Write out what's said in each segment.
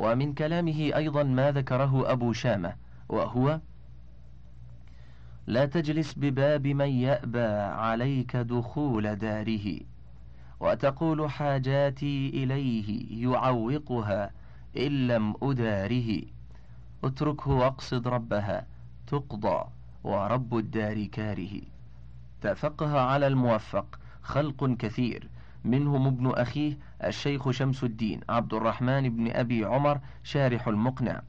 ومن كلامه أيضا ما ذكره أبو شامة وهو لا تجلس بباب من يأبى عليك دخول داره وتقول حاجاتي إليه يعوقها إن لم أداره اتركه واقصد ربها تقضى ورب الدار كاره تفقه على الموفق خلق كثير منهم ابن أخيه الشيخ شمس الدين عبد الرحمن بن أبي عمر شارح المقنع.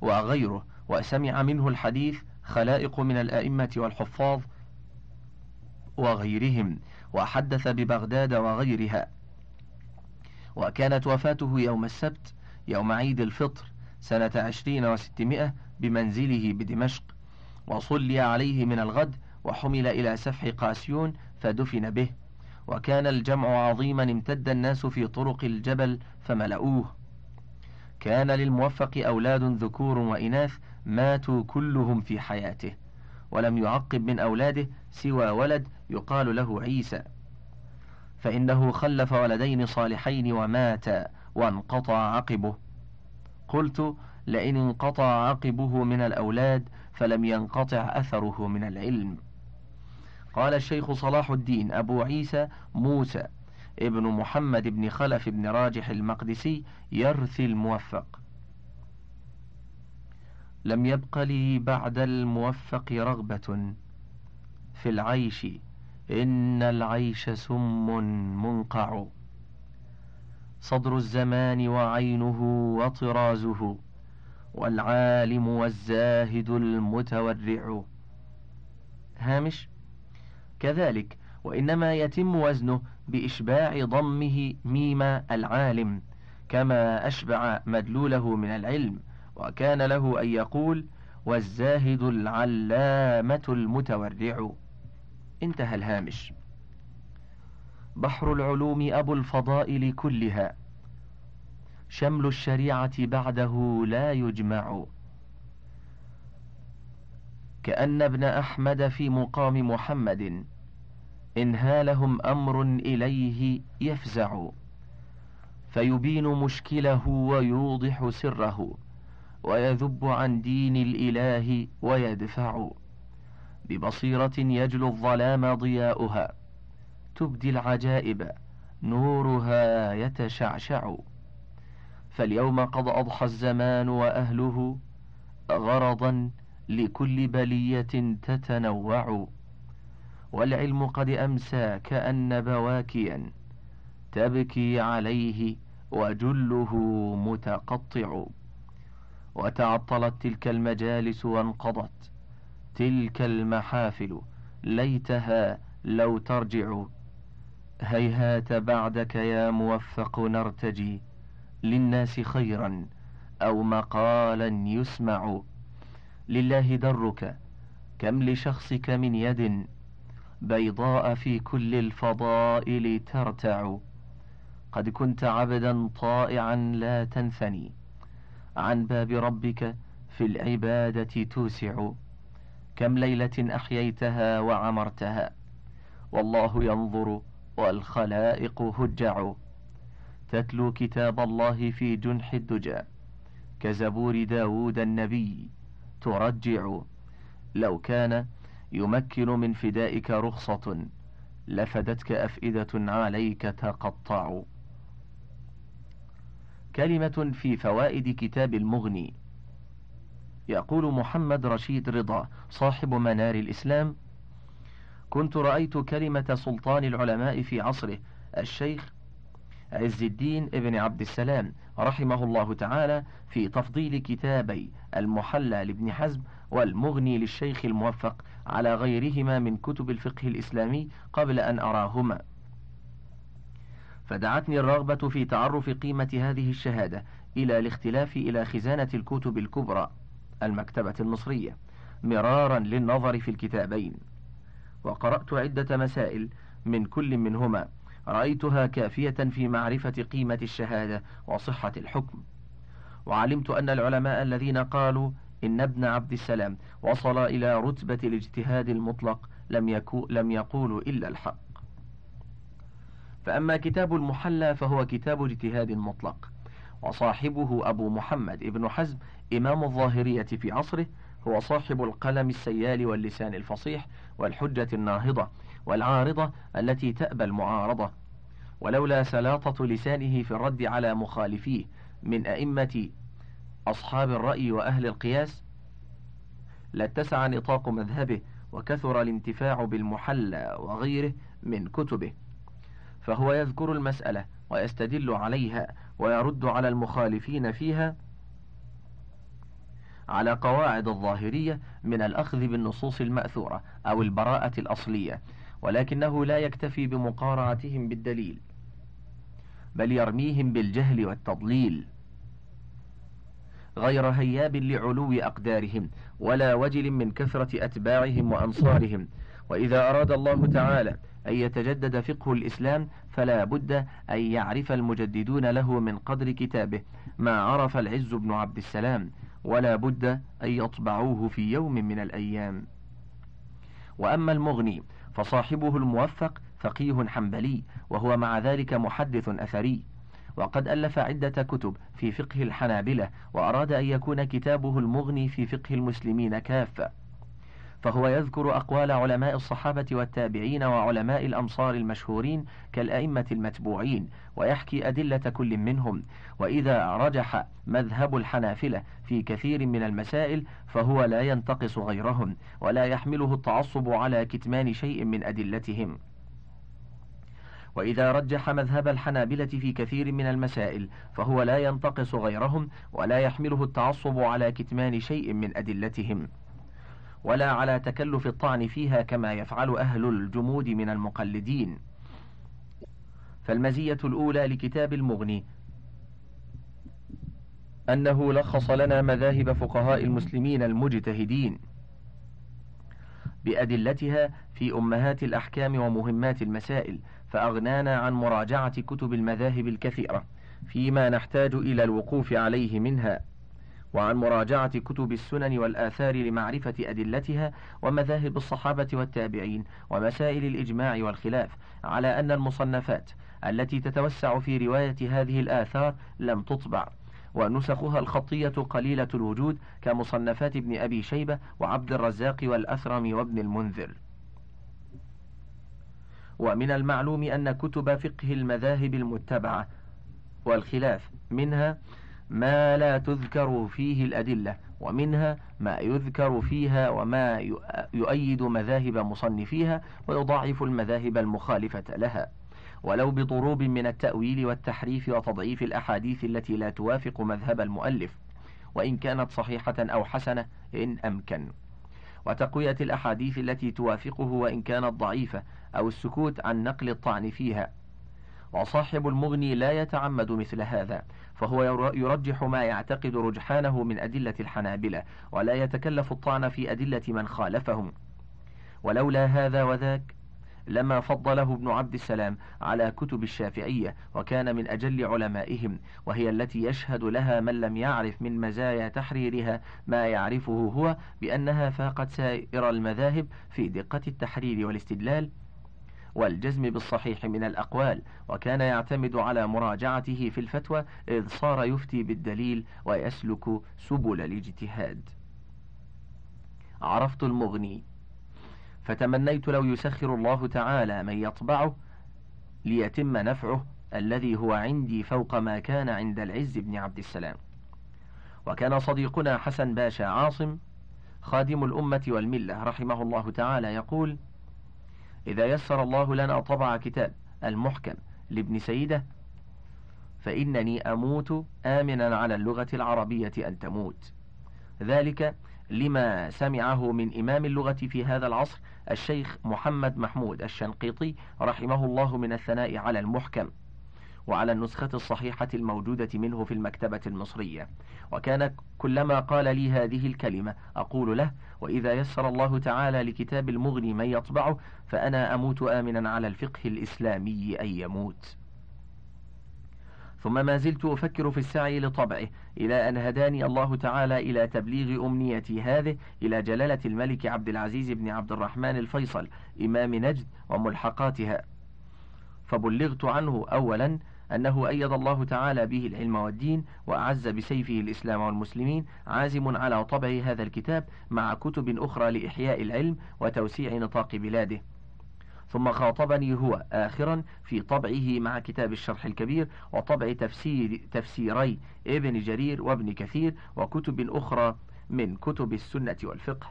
وغيره وسمع منه الحديث خلائق من الأئمة والحفاظ وغيرهم وحدث ببغداد وغيرها. وكانت وفاته يوم السبت يوم عيد الفطر سنة عشرين وستمائة بمنزله بدمشق. وصلي عليه من الغد وحمل إلى سفح قاسيون فدفن به. وكان الجمع عظيما امتد الناس في طرق الجبل فملؤوه. كان للموفق أولاد ذكور وإناث ماتوا كلهم في حياته ولم يعقب من أولاده سوى ولد يقال له عيسى. فإنه خلف ولدين صالحين ومات وانقطع عقبه. قلت لئن انقطع عقبه من الأولاد فلم ينقطع أثره من العلم. قال الشيخ صلاح الدين أبو عيسى موسى ابن محمد بن خلف بن راجح المقدسي يرثي الموفق. لم يبق لي بعد الموفق رغبة في العيش إن العيش سم منقع. صدر الزمان وعينه وطرازه والعالم والزاهد المتورع. هامش؟ كذلك وإنما يتم وزنه بإشباع ضمه ميم العالم كما أشبع مدلوله من العلم وكان له أن يقول والزاهد العلامة المتورع. انتهى الهامش. بحر العلوم أبو الفضائل كلها. شمل الشريعة بعده لا يجمع. كأن ابن أحمد في مقام محمد. إن هالهم أمر إليه يفزع. فيبين مشكله ويوضح سره. ويذب عن دين الإله ويدفع. ببصيرة يجلو الظلام ضياؤها. تبدي العجائب نورها يتشعشع. فاليوم قد أضحى الزمان وأهله غرضا لكل بلية تتنوع والعلم قد أمسى كأن بواكيا تبكي عليه وجله متقطع. وتعطلت تلك المجالس وانقضت تلك المحافل ليتها لو ترجع. هيهات بعدك يا موفق نرتجي للناس خيرا أو مقالا يسمع. لله درك كم لشخصك من يد؟ بيضاء في كل الفضائل ترتع. قد كنت عبدا طائعا لا تنثني. عن باب ربك في العبادة توسع. كم ليلة أحييتها وعمرتها؟ والله ينظر والخلائق هجع. تتلو كتاب الله في جنح الدجى. كزبور داود النبي. ترجع. لو كان يمكن من فدائك رخصة لفدتك أفئدة عليك تقطع. كلمة في فوائد كتاب المغني. يقول محمد رشيد رضا صاحب منار الإسلام كنت رأيت كلمة سلطان العلماء في عصره الشيخ عز الدين ابن عبد السلام رحمه الله تعالى في تفضيل كتابي المحلى لابن حزم والمغني للشيخ الموفق على غيرهما من كتب الفقه الإسلامي قبل أن أراهما. فدعتني الرغبة في تعرف قيمة هذه الشهادة إلى الاختلاف إلى خزانة الكتب الكبرى المكتبة المصرية مرارا للنظر في الكتابين. وقرأت عدة مسائل من كل منهما رأيتها كافية في معرفة قيمة الشهادة وصحة الحكم. وعلمت أن العلماء الذين قالوا إن ابن عبد السلام وصل إلى رتبة الاجتهاد المطلق لم, يكو لم يقولوا إلا الحق. فأما كتاب المحلى فهو كتاب اجتهاد مطلق. وصاحبه أبو محمد ابن حزم إمام الظاهرية في عصره هو صاحب القلم السيال واللسان الفصيح والحجة الناهضة والعارضة التي تأبى المعارضة. ولولا سلاطة لسانه في الرد على مخالفيه من أئمة أصحاب الرأي وأهل القياس لاتسع نطاق مذهبه وكثر الانتفاع بالمحلى وغيره من كتبه. فهو يذكر المسألة ويستدل عليها ويرد على المخالفين فيها على قواعد الظاهرية من الأخذ بالنصوص المأثورة أو البراءة الأصلية. ولكنه لا يكتفي بمقارعتهم بالدليل بل يرميهم بالجهل والتضليل. غير هياب لعلو أقدارهم ولا وجل من كثرة أتباعهم وأنصارهم. وإذا أراد الله تعالى أن يتجدد فقه الإسلام فلا بد أن يعرف المجددون له من قدر كتابه ما عرف العز بن عبد السلام. ولا بد أن يطبعوه في يوم من الأيام. وأما المغني فصاحبه الموفق فقيه حنبلي وهو مع ذلك محدث أثري. وقد ألف عدة كتب في فقه الحنابلة وأراد أن يكون كتابه المغني في فقه المسلمين كافة. فهو يذكر أقوال علماء الصحابة والتابعين وعلماء الأمصار المشهورين كالأئمة المتبوعين ويحكي أدلة كل منهم. وإذا رجح مذهب الحنافلة في كثير من المسائل فهو لا ينتقص غيرهم ولا يحمله التعصب على كتمان شيء من أدلتهم. وإذا رجح مذهب الحنابلة في كثير من المسائل فهو لا ينتقص غيرهم ولا يحمله التعصب على كتمان شيء من أدلتهم. ولا على تكلف الطعن فيها كما يفعل أهل الجمود من المقلدين. فالمزية الأولى لكتاب المغني. أنه لخص لنا مذاهب فقهاء المسلمين المجتهدين. بأدلتها في أمهات الأحكام ومهمات المسائل فأغنانا عن مراجعة كتب المذاهب الكثيرة فيما نحتاج إلى الوقوف عليه منها. وعن مراجعة كتب السنن والآثار لمعرفة أدلتها ومذاهب الصحابة والتابعين ومسائل الإجماع والخلاف على أن المصنفات التي تتوسع في رواية هذه الآثار لم تطبع. ونسخها الخطية قليلة الوجود كمصنفات ابن أبي شيبة وعبد الرزاق والأثرم وابن المنذر. ومن المعلوم أن كتب فقه المذاهب المتبعة والخلاف منها ما لا تذكر فيه الأدلة ومنها ما يذكر فيها وما يؤيد مذاهب مصنفيها ويضاعف المذاهب المخالفة لها. ولو بضروب من التأويل والتحريف وتضعيف الأحاديث التي لا توافق مذهب المؤلف وإن كانت صحيحة أو حسنة إن أمكن. وتقوية الأحاديث التي توافقه وإن كانت ضعيفة أو السكوت عن نقل الطعن فيها. وصاحب المغني لا يتعمد مثل هذا فهو يرجح ما يعتقد رجحانه من أدلة الحنابلة ولا يتكلف الطعن في أدلة من خالفهم. ولولا هذا وذاك لما فضله ابن عبد السلام على كتب الشافعية وكان من أجل علمائهم وهي التي يشهد لها من لم يعرف من مزايا تحريرها ما يعرفه هو بأنها فاقت سائر المذاهب في دقة التحرير والاستدلال والجزم بالصحيح من الأقوال وكان يعتمد على مراجعته في الفتوى إذ صار يفتي بالدليل ويسلك سبل الاجتهاد. عرفت المغني. فتمنيت لو يسخر الله تعالى من يطبعه ليتم نفعه الذي هو عندي فوق ما كان عند العز بن عبد السلام. وكان صديقنا حسن باشا عاصم خادم الأمة والملة رحمه الله تعالى يقول إذا يسر الله لنا طبع كتاب المحكم لابن سيدة فإنني أموت آمنا على اللغة العربية أن تموت. ذلك لما سمعه من إمام اللغة في هذا العصر الشيخ محمد محمود الشنقيطي رحمه الله من الثناء على المحكم. وعلى النسخة الصحيحة الموجودة منه في المكتبة المصرية. وكان كلما قال لي هذه الكلمة أقول له وإذا يسر الله تعالى لكتاب المغني من يطبعه فأنا أموت آمنا على الفقه الإسلامي أن يموت. ثم ما زلت أفكر في السعي لطبعه إلى أن هداني الله تعالى إلى تبليغ أمنيتي هذه إلى جلالة الملك عبد العزيز بن عبد الرحمن الفيصل إمام نجد وملحقاتها. فبلغت عنه أولا أنه أيد الله تعالى به العلم والدين وأعز بسيفه الإسلام والمسلمين عازم على طبع هذا الكتاب مع كتب أخرى لإحياء العلم وتوسيع نطاق بلاده. ثم خاطبني هو آخرا في طبعه مع كتاب الشرح الكبير وطبع تفسير تفسيري ابن جرير وابن كثير وكتب أخرى من كتب السنة والفقه.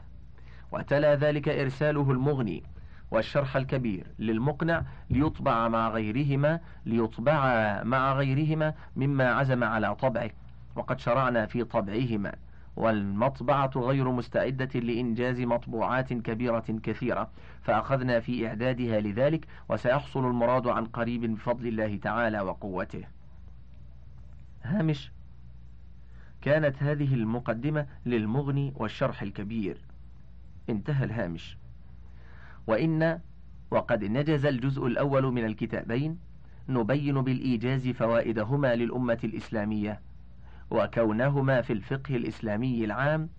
وتلا ذلك إرساله المغني. والشرح الكبير للمقنع ليطبع مع غيرهما ليطبع مع غيرهما مما عزم على طبعه وقد شرعنا في طبعهما. والمطبعة غير مستعدة لإنجاز مطبوعات كبيرة كثيرة فأخذنا في إعدادها لذلك وسيحصل المراد عن قريب بفضل الله تعالى وقوته. هامش كانت هذه المقدمة للمغني والشرح الكبير. انتهى الهامش. وإن وقد نجز الجزء الأول من الكتابين نبين بالإيجاز فوائدهما للأمة الإسلامية وكونهما في الفقه الإسلامي العام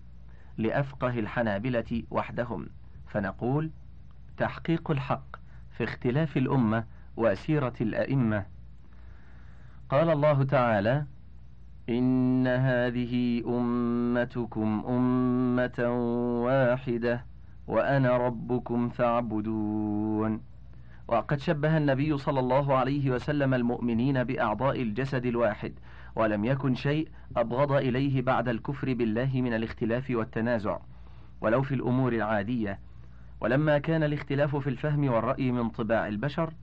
لأفقه الحنابلة وحدهم. فنقول تحقيق الحق في اختلاف الأمة وسيرة الأئمة. قال الله تعالى إن هذه أمتكم أمة واحدة. وأنا ربكم فاعبدون. وقد شبه النبي صلى الله عليه وسلم المؤمنين بأعضاء الجسد الواحد ولم يكن شيء أبغض إليه بعد الكفر بالله من الاختلاف والتنازع. ولو في الأمور العادية ولما كان الاختلاف في الفهم والرأي من طباع البشر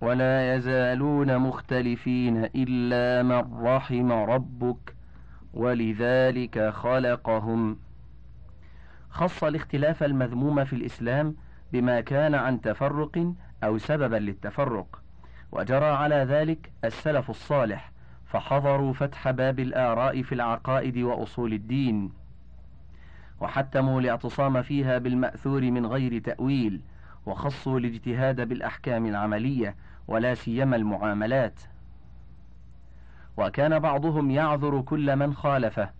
ولا يزالون مختلفين إلا من رحم ربك ولذلك خلقهم. خص الاختلاف المذموم في الإسلام بما كان عن تفرق أو سببا للتفرق وجرى على ذلك السلف الصالح فحضروا فتح باب الآراء في العقائد وأصول الدين. وحتموا الاعتصام فيها بالمأثور من غير تأويل وخصوا الاجتهاد بالأحكام العملية ولا سيما المعاملات. وكان بعضهم يعذر كل من خالفه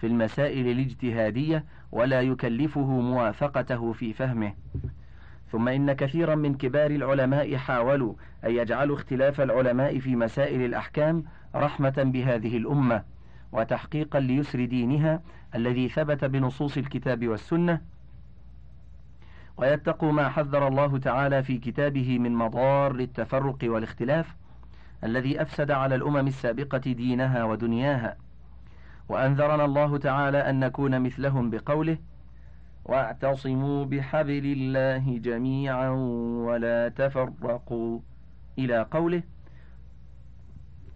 في المسائل الاجتهادية ولا يكلفه موافقته في فهمه. ثم إن كثيرا من كبار العلماء حاولوا أن يجعلوا اختلاف العلماء في مسائل الأحكام رحمة بهذه الأمة وتحقيقا ليسر دينها الذي ثبت بنصوص الكتاب والسنة. ويتقوا ما حذر الله تعالى في كتابه من مضار التفرق والاختلاف الذي أفسد على الأمم السابقة دينها ودنياها. وأنذرنا الله تعالى أن نكون مثلهم بقوله واعتصموا بحبل الله جميعا ولا تفرقوا إلى قوله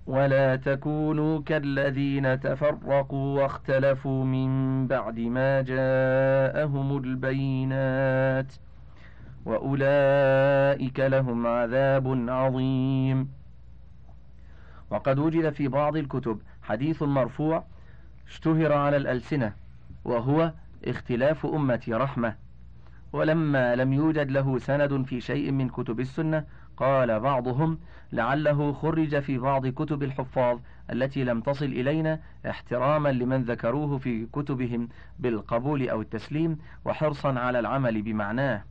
ولا تكونوا كالذين تفرقوا واختلفوا من بعد ما جاءهم البينات وأولئك لهم عذاب عظيم. وقد وجد في بعض الكتب حديث مرفوع اشتهر على الألسنة وهو اختلاف امتي رحمة. ولما لم يوجد له سند في شيء من كتب السنة قال بعضهم لعله خرج في بعض كتب الحفاظ التي لم تصل إلينا احتراما لمن ذكروه في كتبهم بالقبول أو التسليم وحرصا على العمل بمعناه.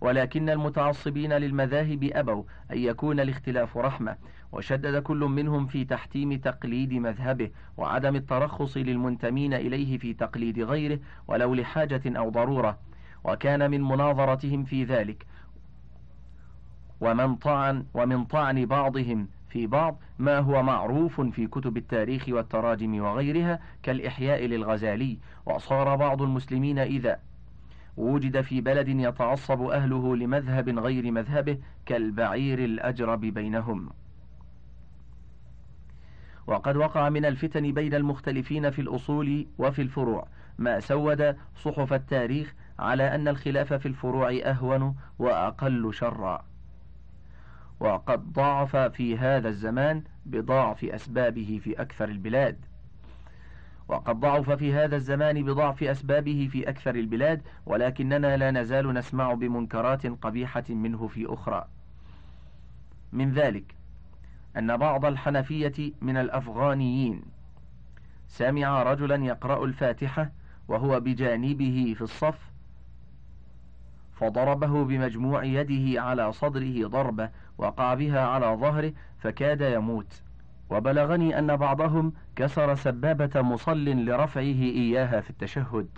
ولكن المتعصبين للمذاهب أبوا أن يكون الاختلاف رحمة وشدد كل منهم في تحتيم تقليد مذهبه وعدم الترخص للمنتمين إليه في تقليد غيره ولو لحاجة أو ضرورة وكان من مناظرتهم في ذلك. ومن طعن ومن طعن بعضهم في بعض ما هو معروف في كتب التاريخ والتراجم وغيرها كالإحياء للغزالي وصار بعض المسلمين إذا وجد في بلد يتعصب أهله لمذهب غير مذهبه كالبعير الأجرب بينهم. وقد وقع من الفتن بين المختلفين في الأصول وفي الفروع ما سود صحف التاريخ على أن الخلاف في الفروع أهون وأقل شرًا. وقد ضعف في هذا الزمان بضعف أسبابه في أكثر البلاد. وقد ضعف في هذا الزمان بضعف أسبابه في أكثر البلاد ولكننا لا نزال نسمع بمنكرات قبيحة منه في أخرى. من ذلك أن بعض الحنفية من الأفغانيين سمع رجلا يقرأ الفاتحة وهو بجانبه في الصف فضربه بمجموع يده على صدره ضربة وقع بها على ظهره فكاد يموت. وبلغني أن بعضهم كسر سبابة مصل لرفعه إياها في التشهد.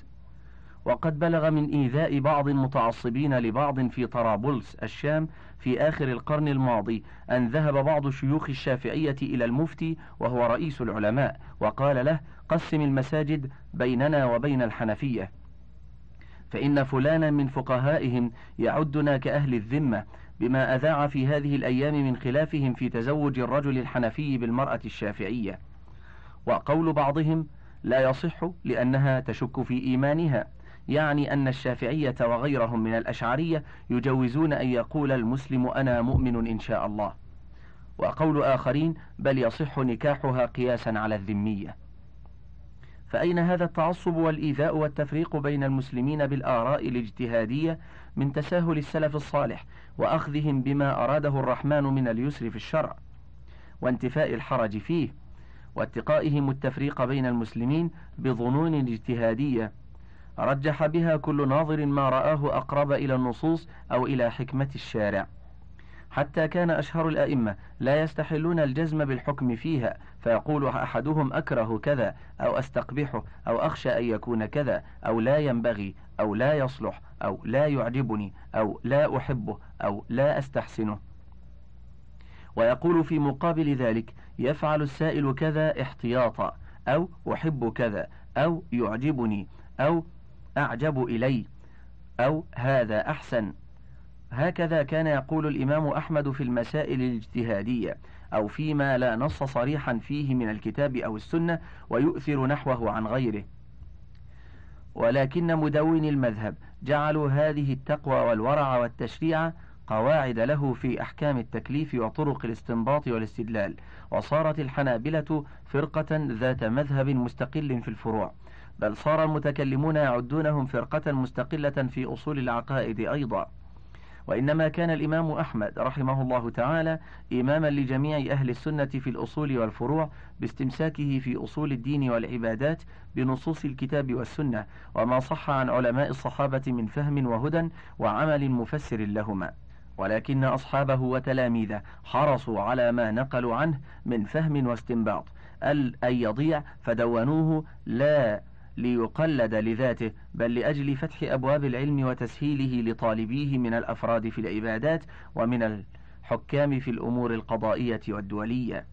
وقد بلغ من إيذاء بعض المتعصبين لبعض في طرابلس الشام في آخر القرن الماضي أن ذهب بعض شيوخ الشافعية إلى المفتي وهو رئيس العلماء وقال له قسم المساجد بيننا وبين الحنفية. فإن فلانا من فقهائهم يعدنا كأهل الذمة بما أذاع في هذه الأيام من خلافهم في تزوج الرجل الحنفي بالمرأة الشافعية. وقول بعضهم لا يصح لأنها تشك في إيمانها يعني أن الشافعية وغيرهم من الأشعرية يجوزون أن يقول المسلم أنا مؤمن إن شاء الله. وقول آخرين بل يصح نكاحها قياسا على الذمية. فأين هذا التعصب والإيذاء والتفريق بين المسلمين بالآراء الاجتهادية من تساهل السلف الصالح وأخذهم بما أراده الرحمن من اليسر في الشرع وانتفاء الحرج فيه واتقائهم التفريق بين المسلمين بظنون اجتهادية. رجح بها كل ناظر ما رآه أقرب إلى النصوص أو إلى حكمة الشارع. حتى كان أشهر الأئمة لا يستحلون الجزم بالحكم فيها فيقول أحدهم أكره كذا أو أستقبحه أو أخشى أن يكون كذا أو لا ينبغي أو لا يصلح أو لا يعجبني أو لا أحبه أو لا أستحسنه. ويقول في مقابل ذلك يفعل السائل كذا احتياطا أو أحب كذا أو يعجبني أو أعجب إلي أو هذا أحسن. هكذا كان يقول الإمام أحمد في المسائل الاجتهادية أو فيما لا نص صريحا فيه من الكتاب أو السنة ويؤثر نحوه عن غيره. ولكن مدون المذهب جعلوا هذه التقوى والورع والتشريع قواعد له في أحكام التكليف وطرق الاستنباط والاستدلال وصارت الحنابلة فرقة ذات مذهب مستقل في الفروع بل صار المتكلمون يعدونهم فرقة مستقلة في أصول العقائد أيضا. وإنما كان الإمام أحمد رحمه الله تعالى إماما لجميع أهل السنة في الأصول والفروع باستمساكه في أصول الدين والعبادات بنصوص الكتاب والسنة وما صح عن علماء الصحابة من فهم وهدى وعمل مفسر لهما. ولكن أصحابه وتلاميذه حرصوا على ما نقلوا عنه من فهم واستنباط. أن يضيع فدونوه لا ليقلد لذاته بل لأجل فتح أبواب العلم وتسهيله لطالبيه من الأفراد في العبادات ومن الحكام في الأمور القضائية والدولية.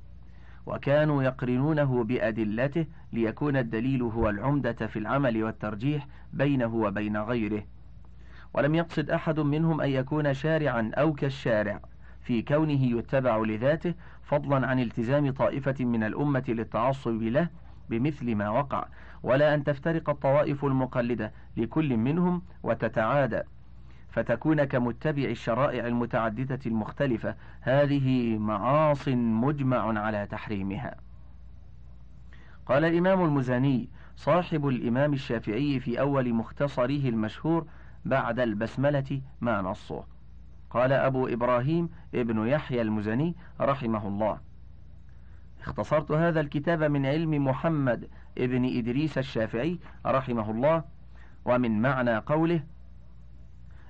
وكانوا يقرنونه بأدلته ليكون الدليل هو العمدة في العمل والترجيح بينه وبين غيره. ولم يقصد أحد منهم أن يكون شارعا أو كالشارع. في كونه يتبع لذاته فضلا عن التزام طائفة من الأمة للتعصب له بمثل ما وقع ولا أن تفترق الطوائف المقلدة لكل منهم وتتعادى. فتكون كمتبع الشرائع المتعددة المختلفة. هذه معاص مجمع على تحريمها. قال الإمام المزني صاحب الإمام الشافعي في أول مختصره المشهور بعد البسملة ما نصه. قال أبو إبراهيم ابن يحيى المزني رحمه الله. اختصرت هذا الكتاب من علم محمد ابن إدريس الشافعي رحمه الله ومن معنى قوله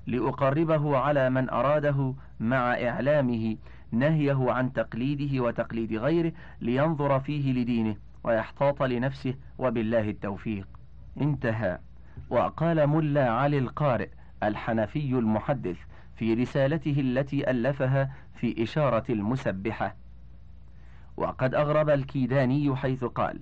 لأقربه على من أراده مع إعلامه نهيه عن تقليده وتقليد غيره لينظر فيه لدينه ويحتاط لنفسه وبالله التوفيق. انتهى. وقال ملا علي القارئ الحنفي المحدث في رسالته التي ألفها في إشارة المسبحة. وقد أغرب الكيداني حيث قال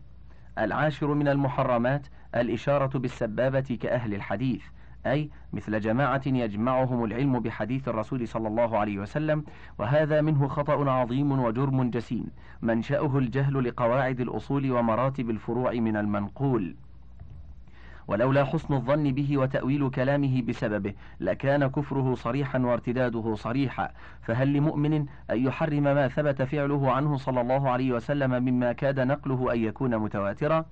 العاشر من المحرمات الإشارة بالسبابة كأهل الحديث أي مثل جماعة يجمعهم العلم بحديث الرسول صلى الله عليه وسلم وهذا منه خطأ عظيم وجرم جسيم منشأه الجهل لقواعد الأصول ومراتب الفروع من المنقول. ولولا حسن الظن به وتأويل كلامه بسببه لكان كفره صريحا وارتداده صريحا. فهل لمؤمن أن يحرم ما ثبت فعله عنه صلى الله عليه وسلم مما كاد نقله أن يكون متواترا؟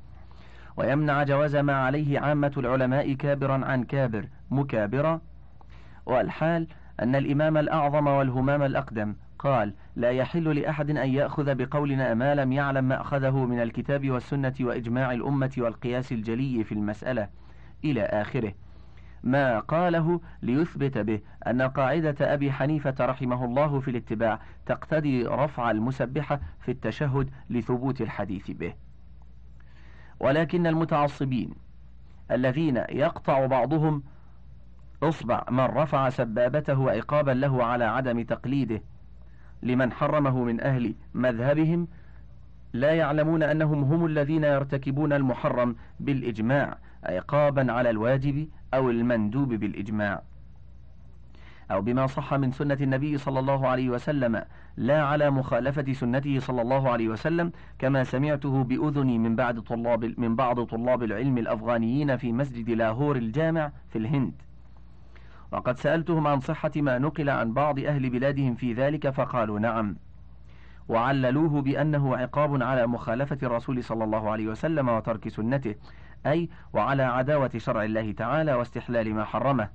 ويمنع جواز ما عليه عامة العلماء كابرا عن كابر مكابرا والحال أن الإمام الأعظم والهمام الأقدم قال لا يحل لأحد أن يأخذ بقولنا ما لم يعلم ما أخذه من الكتاب والسنة وإجماع الأمة والقياس الجلي في المسألة. إلى آخره. ما قاله ليثبت به أن قاعدة أبي حنيفة رحمه الله في الاتباع تقتضي رفع المسبحة في التشهد لثبوت الحديث به. ولكن المتعصبين الذين يقطع بعضهم اصبع من رفع سبابته عقابا له على عدم تقليده لمن حرمه من أهل مذهبهم لا يعلمون أنهم هم الذين يرتكبون المحرم بالإجماع عقابا على الواجب أو المندوب بالإجماع. أو بما صح من سنة النبي صلى الله عليه وسلم لا على مخالفة سنته صلى الله عليه وسلم كما سمعته بأذني من بعد طلاب من بعض طلاب العلم الأفغانيين في مسجد لاهور الجامع في الهند. وقد سألتهم عن صحة ما نقل عن بعض أهل بلادهم في ذلك فقالوا نعم. وعللوه بأنه عقاب على مخالفة الرسول صلى الله عليه وسلم وترك سنته أي وعلى عداوة شرع الله تعالى واستحلال ما حرمه.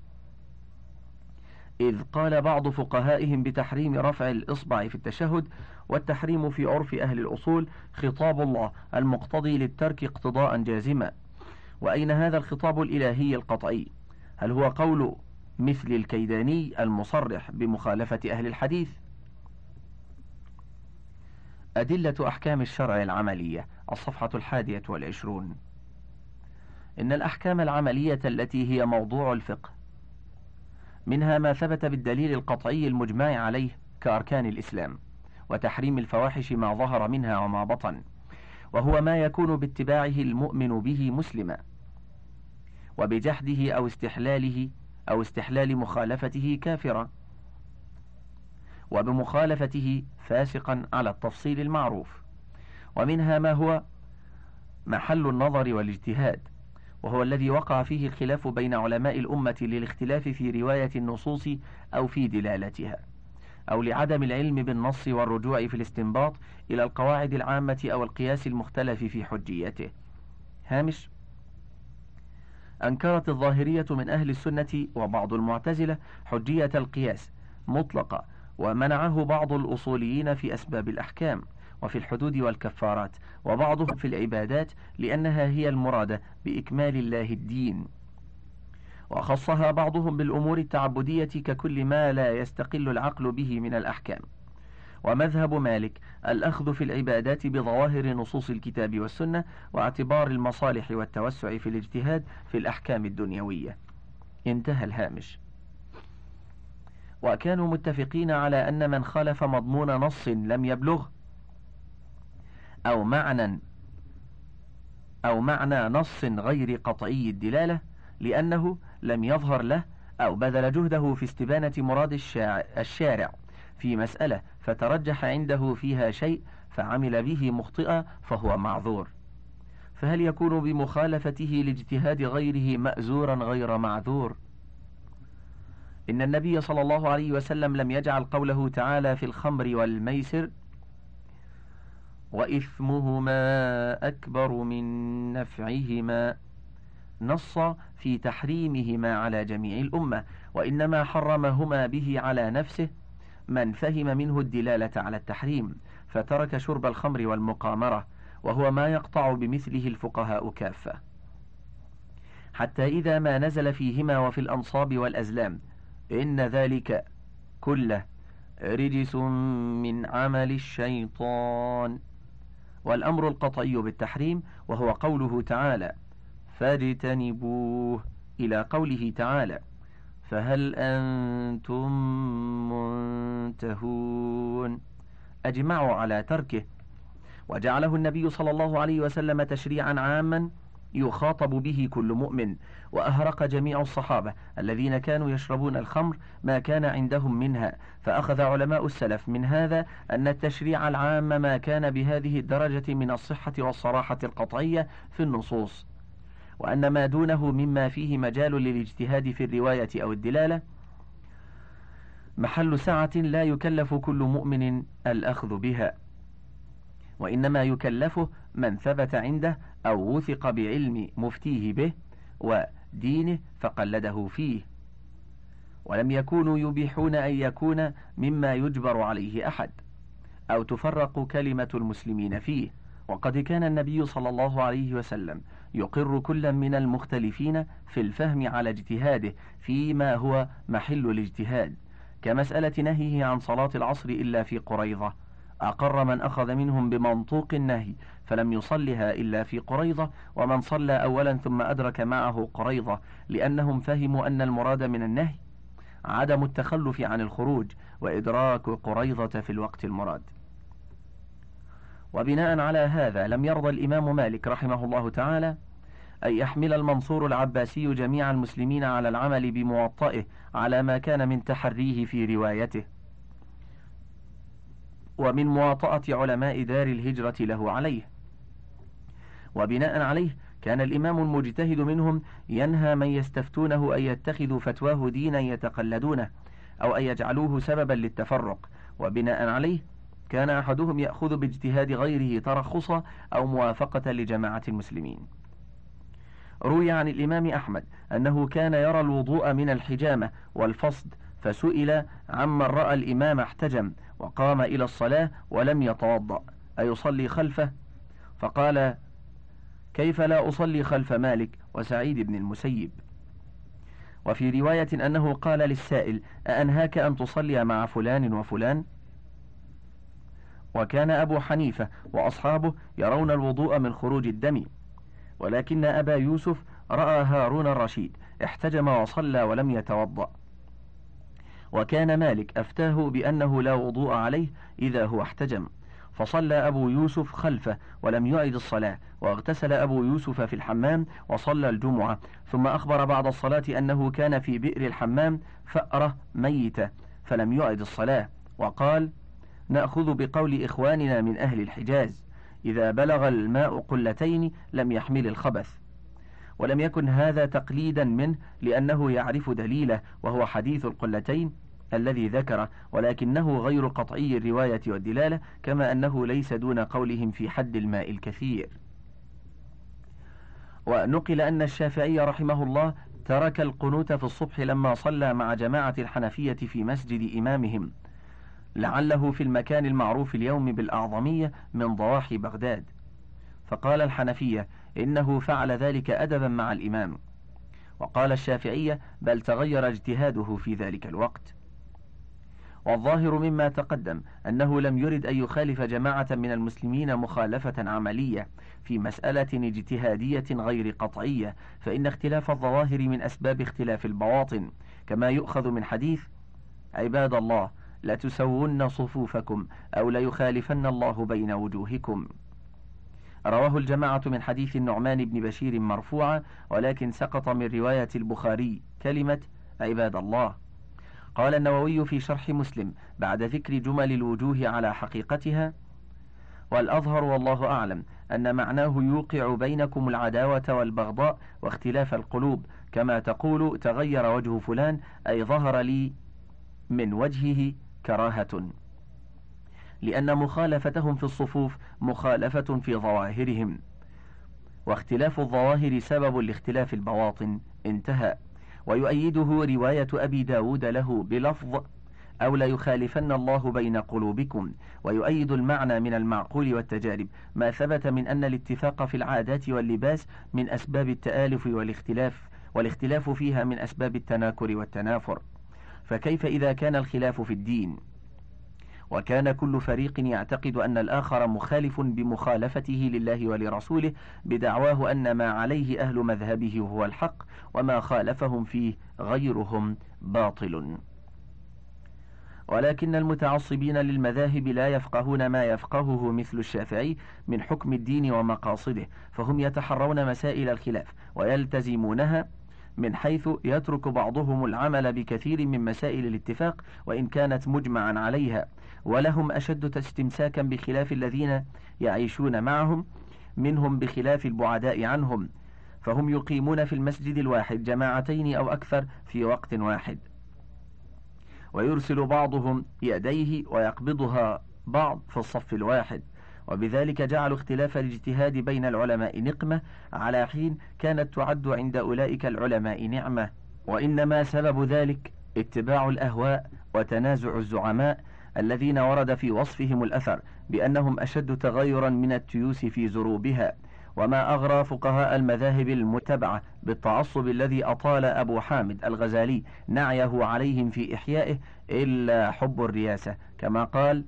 إذ قال بعض فقهائهم بتحريم رفع الإصبع في التشهد والتحريم في عرف أهل الأصول خطاب الله المقتضي للترك اقتضاء جازما. وأين هذا الخطاب الإلهي القطعي؟ هل هو قول مثل الكيداني المصرح بمخالفة أهل الحديث. أدلة أحكام الشرع العملية الصفحة الحادية والعشرون. إن الأحكام العملية التي هي موضوع الفقه منها ما ثبت بالدليل القطعي المجمع عليه كأركان الإسلام وتحريم الفواحش ما ظهر منها وما بطن وهو ما يكون باتباعه المؤمن به مسلما وبجحده أو استحلاله أو استحلال مخالفته كافرا. وبمخالفته فاسقا على التفصيل المعروف. ومنها ما هو محل النظر والاجتهاد وهو الذي وقع فيه الخلاف بين علماء الأمة للاختلاف في رواية النصوص أو في دلالتها أو لعدم العلم بالنص والرجوع في الاستنباط إلى القواعد العامة أو القياس المختلف في حجيته. هامش أنكرت الظاهرية من أهل السنة وبعض المعتزلة حجية القياس مطلقة ومنعه بعض الأصوليين في أسباب الأحكام وفي الحدود والكفارات وبعضهم في العبادات لأنها هي المرادة بإكمال الله الدين. وخصها بعضهم بالأمور التعبدية ككل ما لا يستقل العقل به من الأحكام. ومذهب مالك الأخذ في العبادات بظواهر نصوص الكتاب والسنة واعتبار المصالح والتوسع في الاجتهاد في الأحكام الدنيوية. انتهى الهامش. وكانوا متفقين على أن من خالف مضمون نص لم يبلغ أو معنى أو معنى نص غير قطعي الدلالة لأنه لم يظهر له أو بذل جهده في استبانة مراد الشارع. في مسألة فترجح عنده فيها شيء فعمل به مخطئا فهو معذور. فهل يكون بمخالفته لاجتهاد غيره مأزورا غير معذور؟ إن النبي صلى الله عليه وسلم لم يجعل قوله تعالى في الخمر والميسر وإثمهما أكبر من نفعهما نص في تحريمهما على جميع الأمة وإنما حرمهما به على نفسه من فهم منه الدلالة على التحريم فترك شرب الخمر والمقامرة وهو ما يقطع بمثله الفقهاء كافة. حتى إذا ما نزل فيهما وفي الأنصاب والأزلام إن ذلك كله رجس من عمل الشيطان. والأمر القطعي بالتحريم وهو قوله تعالى فاجتنبوه إلى قوله تعالى فهل أنتم منتهون؟ أجمعوا على تركه. وجعله النبي صلى الله عليه وسلم تشريعا عاما يخاطب به كل مؤمن وأهرق جميع الصحابة الذين كانوا يشربون الخمر ما كان عندهم منها. فأخذ علماء السلف من هذا أن التشريع العام ما كان بهذه الدرجة من الصحة والصراحة القطعية في النصوص. وأن ما دونه مما فيه مجال للاجتهاد في الرواية أو الدلالة. محل سعة لا يكلف كل مؤمن الأخذ بها وإنما يكلفه من ثبت عنده أو وثق بعلم مفتيه به ودينه فقلده فيه. ولم يكونوا يبيحون أن يكون مما يجبر عليه أحد أو تفرق كلمة المسلمين فيه. وقد كان النبي صلى الله عليه وسلم يقر كل من المختلفين في الفهم على اجتهاده فيما هو محل الاجتهاد كمسألة نهيه عن صلاة العصر إلا في قريظة. أقر من أخذ منهم بمنطوق النهي فلم يصلها إلا في قريظة ومن صلى أولا ثم أدرك معه قريظة لأنهم فهموا أن المراد من النهي عدم التخلف عن الخروج وإدراك قريظة في الوقت المراد. وبناء على هذا لم يرضى الإمام مالك رحمه الله تعالى أن يحمل المنصور العباسي جميع المسلمين على العمل بموطئه على ما كان من تحريه في روايته. ومن مواطأة علماء دار الهجرة له عليه. وبناء عليه كان الإمام المجتهد منهم ينهى من يستفتونه أن يتخذوا فتواه دينا يتقلدونه أو أن يجعلوه سببا للتفرق. وبناء عليه كان أحدهم يأخذ باجتهاد غيره ترخصا أو موافقة لجماعة المسلمين. روي عن الإمام أحمد أنه كان يرى الوضوء من الحجامة والفصد فسئل عمن رأى الإمام احتجم وقام إلى الصلاة ولم يتوضأ أيصلي خلفه؟ فقال كيف لا أصلي خلف مالك وسعيد بن المسيب؟ وفي رواية أنه قال للسائل أأنهاك أن تصلي مع فلان وفلان؟ وكان أبو حنيفة وأصحابه يرون الوضوء من خروج الدم. ولكن أبا يوسف رأى هارون الرشيد احتجم وصلى ولم يتوضأ. وكان مالك أفتاه بأنه لا وضوء عليه إذا هو احتجم. فصلى أبو يوسف خلفه ولم يعد الصلاة واغتسل أبو يوسف في الحمام وصلى الجمعة. ثم أخبر بعد الصلاة أنه كان في بئر الحمام فأرة ميتة فلم يعد الصلاة. وقال نأخذ بقول إخواننا من أهل الحجاز إذا بلغ الماء قلتين لم يحمل الخبث. ولم يكن هذا تقليدا منه لأنه يعرف دليله وهو حديث القلتين الذي ذكره ولكنه غير قطعي الرواية والدلالة كما أنه ليس دون قولهم في حد الماء الكثير. ونقل أن الشافعي رحمه الله ترك القنوت في الصبح لما صلى مع جماعة الحنفية في مسجد إمامهم. لعله في المكان المعروف اليوم بالأعظمية من ضواحي بغداد. فقال الحنفية إنه فعل ذلك أدبا مع الإمام. وقال الشافعية بل تغير اجتهاده في ذلك الوقت. والظاهر مما تقدم أنه لم يرد أن يخالف جماعة من المسلمين مخالفة عملية في مسألة اجتهادية غير قطعية فإن اختلاف الظواهر من أسباب اختلاف البواطن كما يؤخذ من حديث عباد الله لتسون صفوفكم أو ليخالفن الله بين وجوهكم. رواه الجماعة من حديث النعمان بن بشير مرفوعا ولكن سقط من رواية البخاري كلمة عباد الله. قال النووي في شرح مسلم بعد ذكر جمل الوجوه على حقيقتها والأظهر والله أعلم أن معناه يوقع بينكم العداوة والبغضاء واختلاف القلوب كما تقول تغير وجه فلان أي ظهر لي من وجهه كراهة. لأن مخالفتهم في الصفوف مخالفة في ظواهرهم. واختلاف الظواهر سبب لاختلاف البواطن. انتهى. ويؤيده رواية أبي داود له بلفظ أو لا يخالفن الله بين قلوبكم. ويؤيد المعنى من المعقول والتجارب. ما ثبت من أن الاتفاق في العادات واللباس من أسباب التآلف والاختلاف والاختلاف فيها من أسباب التناكر والتنافر. فكيف إذا كان الخلاف في الدين؟ وكان كل فريق يعتقد أن الآخر مخالف بمخالفته لله ولرسوله بدعواه أن ما عليه أهل مذهبه هو الحق وما خالفهم فيه غيرهم باطل. ولكن المتعصبين للمذاهب لا يفقهون ما يفقهه مثل الشافعي من حكم الدين ومقاصده فهم يتحرون مسائل الخلاف ويلتزمونها من حيث يترك بعضهم العمل بكثير من مسائل الاتفاق وإن كانت مجمعا عليها ولهم أشد استمساكا بخلاف الذين يعيشون معهم منهم بخلاف البعداء عنهم فهم يقيمون في المسجد الواحد جماعتين أو أكثر في وقت واحد. ويرسل بعضهم يديه ويقبضها بعض في الصف الواحد. وبذلك جعلوا اختلاف الاجتهاد بين العلماء نقمة على حين كانت تعد عند أولئك العلماء نعمة. وإنما سبب ذلك اتباع الأهواء وتنازع الزعماء الذين ورد في وصفهم الأثر بأنهم أشد تغيرا من التيوس في زروبها وما أغرى فقهاء المذاهب المتبعة بالتعصب الذي أطال أبو حامد الغزالي نعيه عليهم في إحيائه إلا حب الرياسة كما قال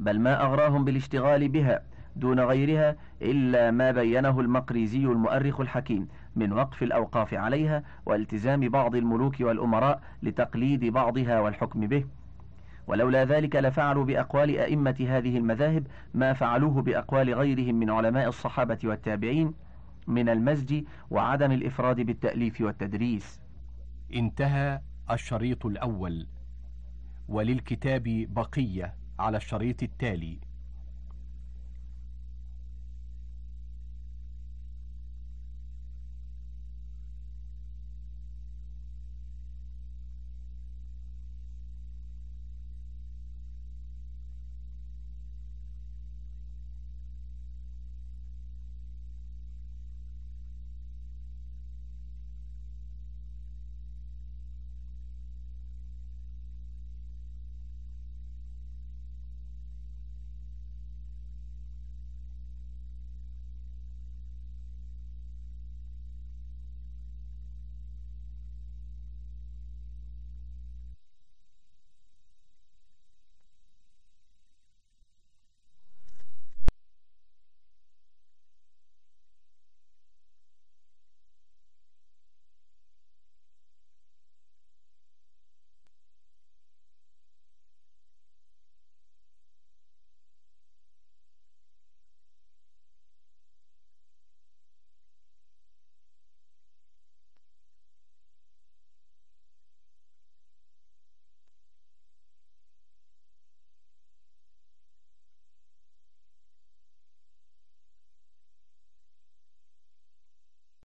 بل ما أغراهم بالاشتغال بها دون غيرها إلا ما بينه المقريزي المؤرخ الحكيم من وقف الأوقاف عليها والتزام بعض الملوك والأمراء لتقليد بعضها والحكم به. ولولا ذلك لفعلوا بأقوال أئمة هذه المذاهب ما فعلوه بأقوال غيرهم من علماء الصحابة والتابعين من المزج وعدم الإفراد بالتأليف والتدريس. انتهى الشريط الأول. وللكتاب بقية. على الشريط التالي.